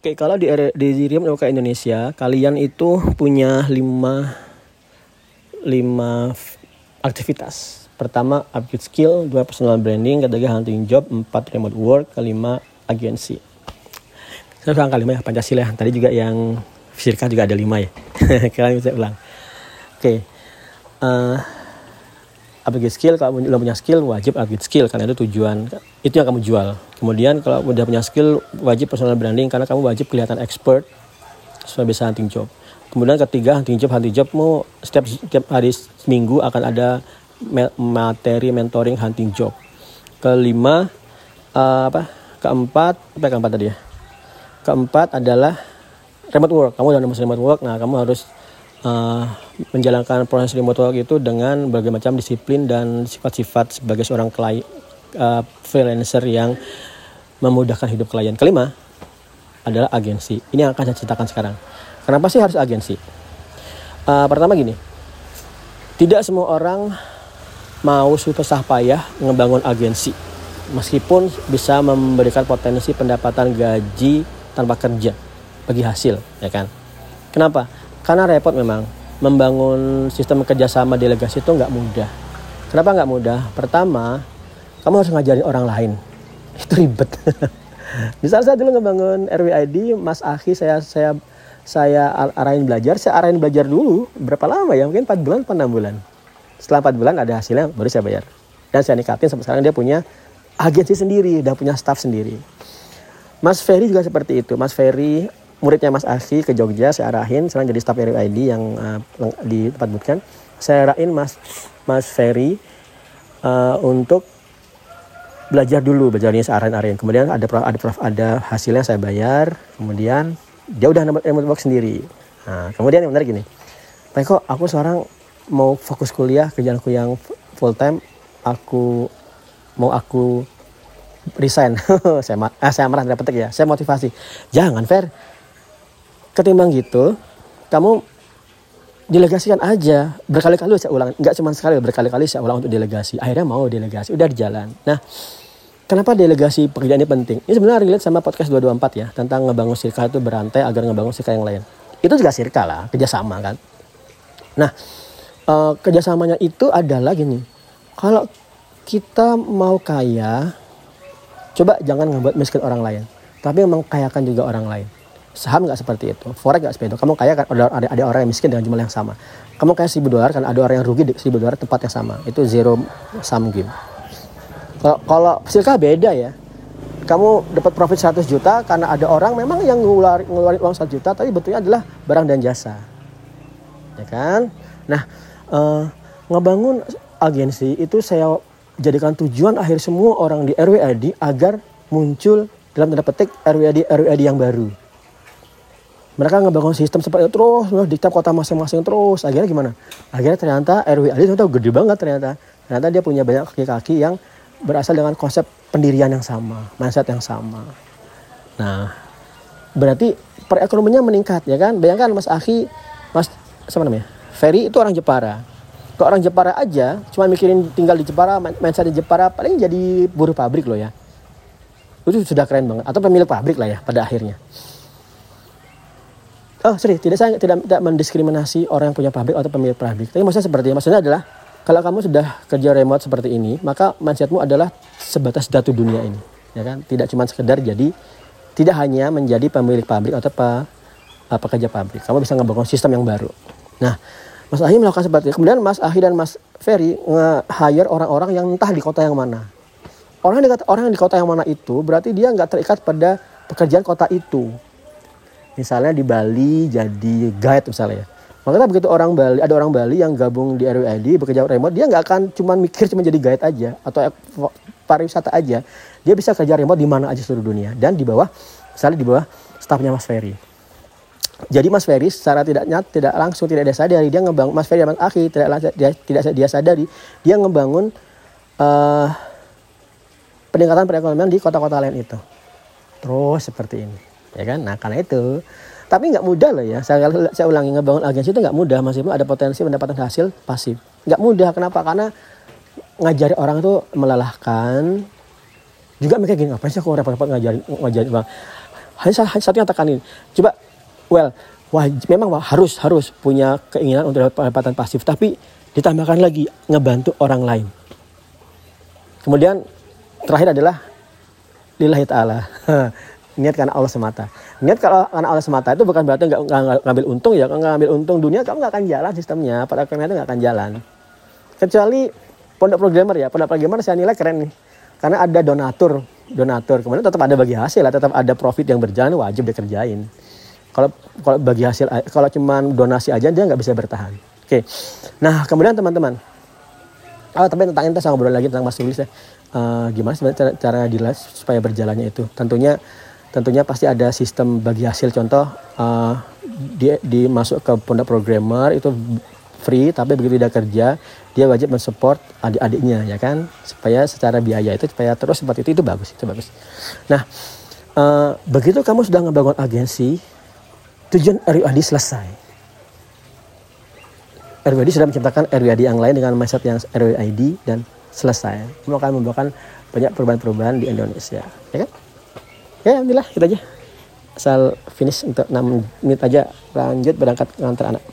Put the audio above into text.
Oke, kalau di di Remote Work Indonesia, kalian itu punya lima lima aktivitas. Pertama, upgrade skill, dua personal branding, ketiga hunting job, empat remote work, kelima agensi. Saya ulang kalimat ya, Pancasila. Tadi juga yang fisika juga ada lima ya. Kalian bisa ulang. Oke. Uh, upgrade skill kalau belum punya skill wajib upgrade skill karena itu tujuan itu yang kamu jual. Kemudian kalau udah punya skill wajib personal branding karena kamu wajib kelihatan expert supaya bisa hunting job. Kemudian ketiga hunting job hunting jobmu setiap setiap hari seminggu akan ada materi mentoring hunting job. Kelima uh, apa keempat apa keempat tadi ya? Keempat adalah remote work. Kamu udah nemu remote work nah kamu harus uh, menjalankan proses remote work itu dengan berbagai macam disiplin dan sifat-sifat sebagai seorang klien uh, freelancer yang memudahkan hidup klien. Kelima adalah agensi. Ini yang akan saya ceritakan sekarang. Kenapa sih harus agensi? Uh, pertama gini, tidak semua orang mau susah payah ngebangun agensi meskipun bisa memberikan potensi pendapatan gaji tanpa kerja bagi hasil ya kan kenapa karena repot memang membangun sistem kerjasama delegasi itu nggak mudah. Kenapa nggak mudah? Pertama, kamu harus ngajarin orang lain. Itu ribet. Misal saya dulu ngebangun RWID, Mas Aki saya saya saya arahin belajar, saya arahin belajar dulu berapa lama ya? Mungkin 4 bulan, 6 bulan. Setelah 4 bulan ada hasilnya baru saya bayar. Dan saya nikatin sampai sekarang dia punya agensi sendiri, udah punya staff sendiri. Mas Ferry juga seperti itu. Mas Ferry muridnya Mas Asi ke Jogja saya arahin sekarang jadi staff RWID yang uh, di tempat bootcamp. Saya arahin Mas Mas Ferry uh, untuk belajar dulu belajarnya saya arahin kemudian ada ada ada hasilnya saya bayar kemudian dia udah nambah remote work sendiri. Nah kemudian yang benar gini Pak kok aku sekarang mau fokus kuliah kerjaanku yang full time aku mau aku resign. Saya ah, saya marah dapat ya. Saya motivasi. Jangan fair ketimbang gitu kamu delegasikan aja. Berkali-kali saya ulang nggak cuma sekali berkali-kali saya ulang untuk delegasi. Akhirnya mau delegasi udah di jalan. Nah kenapa delegasi pekerjaan ini penting? Ini sebenarnya relate sama podcast 224 ya tentang ngebangun sirka itu berantai agar ngebangun sirka yang lain. Itu juga sirka lah kerjasama kan. Nah uh, kerjasamanya itu adalah gini. Kalau kita mau kaya coba jangan ngebuat miskin orang lain tapi memang kayakan juga orang lain saham nggak seperti itu forex nggak seperti itu. Kamu kaya kan ada, ada, orang yang miskin dengan jumlah yang sama. Kamu kaya seribu dolar kan ada orang yang rugi seribu dolar tempat yang sama. Itu zero sum game. Kalau kalau silka beda ya. Kamu dapat profit 100 juta karena ada orang memang yang ngeluarin, ngeluarin uang 1 juta tapi betulnya adalah barang dan jasa. Ya kan? Nah uh, ngebangun agensi itu saya jadikan tujuan akhir semua orang di RWID agar muncul dalam tanda petik RWID RWID yang baru mereka ngebangun sistem seperti itu terus di tiap kota masing-masing terus. Akhirnya gimana? Akhirnya ternyata RW Ali ternyata gede banget ternyata. Ternyata dia punya banyak kaki-kaki yang berasal dengan konsep pendirian yang sama mindset yang sama. Nah berarti perekonomiannya meningkat ya kan? Bayangkan Mas Aki Mas siapa namanya? Ferry itu orang Jepara. Kalau orang Jepara aja cuma mikirin tinggal di Jepara mindset di Jepara paling jadi buruh pabrik loh ya. Itu sudah keren banget atau pemilik pabrik lah ya pada akhirnya oh sorry tidak saya tidak tidak mendiskriminasi orang yang punya pabrik atau pemilik pabrik. Tapi maksudnya seperti maksudnya adalah kalau kamu sudah kerja remote seperti ini maka mindsetmu adalah sebatas datu dunia ini ya kan? Tidak cuma sekedar jadi tidak hanya menjadi pemilik pabrik atau apa pekerja pabrik. Kamu bisa ngebangun sistem yang baru. Nah Mas Ahi melakukan seperti itu. Kemudian Mas Ahi dan Mas Ferry nge-hire orang-orang yang entah di kota yang mana. Orang yang di, orang yang di kota yang mana itu berarti dia nggak terikat pada pekerjaan kota itu misalnya di Bali jadi guide misalnya ya. Makanya begitu orang Bali ada orang Bali yang gabung di RWID bekerja remote dia nggak akan cuma mikir cuma jadi guide aja atau pariwisata aja. Dia bisa kerja remote di mana aja seluruh dunia. Dan di bawah misalnya di bawah stafnya Mas Ferry. Jadi Mas Ferry secara tidak nyat tidak langsung tidak dia sadari dia ngebangun Mas Ferry Mas Aki tidak dia tidak dia sadari dia ngebangun uh, peningkatan perekonomian di kota-kota lain itu. Terus seperti ini ya kan? Nah karena itu. Tapi nggak mudah loh ya. Saya saya ulangi ngebangun agensi itu nggak mudah meskipun ada potensi mendapatkan hasil pasif. Nggak mudah. Kenapa? Karena ngajari orang itu melelahkan. Juga mereka gini apa sih aku repot-repot ngajarin ngajarin bang hanya, satu yang tekanin coba well wajib memang harus harus punya keinginan untuk dapat pendapatan pasif. Tapi ditambahkan lagi ngebantu orang lain. Kemudian terakhir adalah lillahi ta'ala niat karena Allah semata. Niat kalau karena Allah semata itu bukan berarti nggak ngambil untung ya. Kalau ngambil untung dunia kamu nggak akan jalan sistemnya. Pada akhirnya itu nggak akan jalan. Kecuali pondok programmer ya. Pondok programmer saya nilai keren nih. Karena ada donatur donatur. Kemudian tetap ada bagi hasil lah. Tetap ada profit yang berjalan wajib dikerjain. Kalau kalau bagi hasil kalau cuma donasi aja dia nggak bisa bertahan. Oke. Nah kemudian teman-teman. Oh tapi tentang itu saya ngobrol lagi tentang Mas Tulis ya. Uh, gimana sebenarnya cara, cara supaya berjalannya itu? Tentunya tentunya pasti ada sistem bagi hasil. Contoh uh, dia dimasuk ke pondok programmer itu free tapi begitu dia kerja dia wajib mensupport adik-adiknya ya kan? Supaya secara biaya itu supaya terus seperti itu itu bagus itu bagus. Nah uh, begitu kamu sudah ngebangun agensi tujuan RUAD selesai. RUAD sudah menciptakan RUAD yang lain dengan mindset yang RUAD dan selesai. Kamu akan membawakan banyak perubahan-perubahan di Indonesia ya kan ya alhamdulillah kita aja. Asal finish untuk 6 menit aja. Lanjut berangkat ngantar anak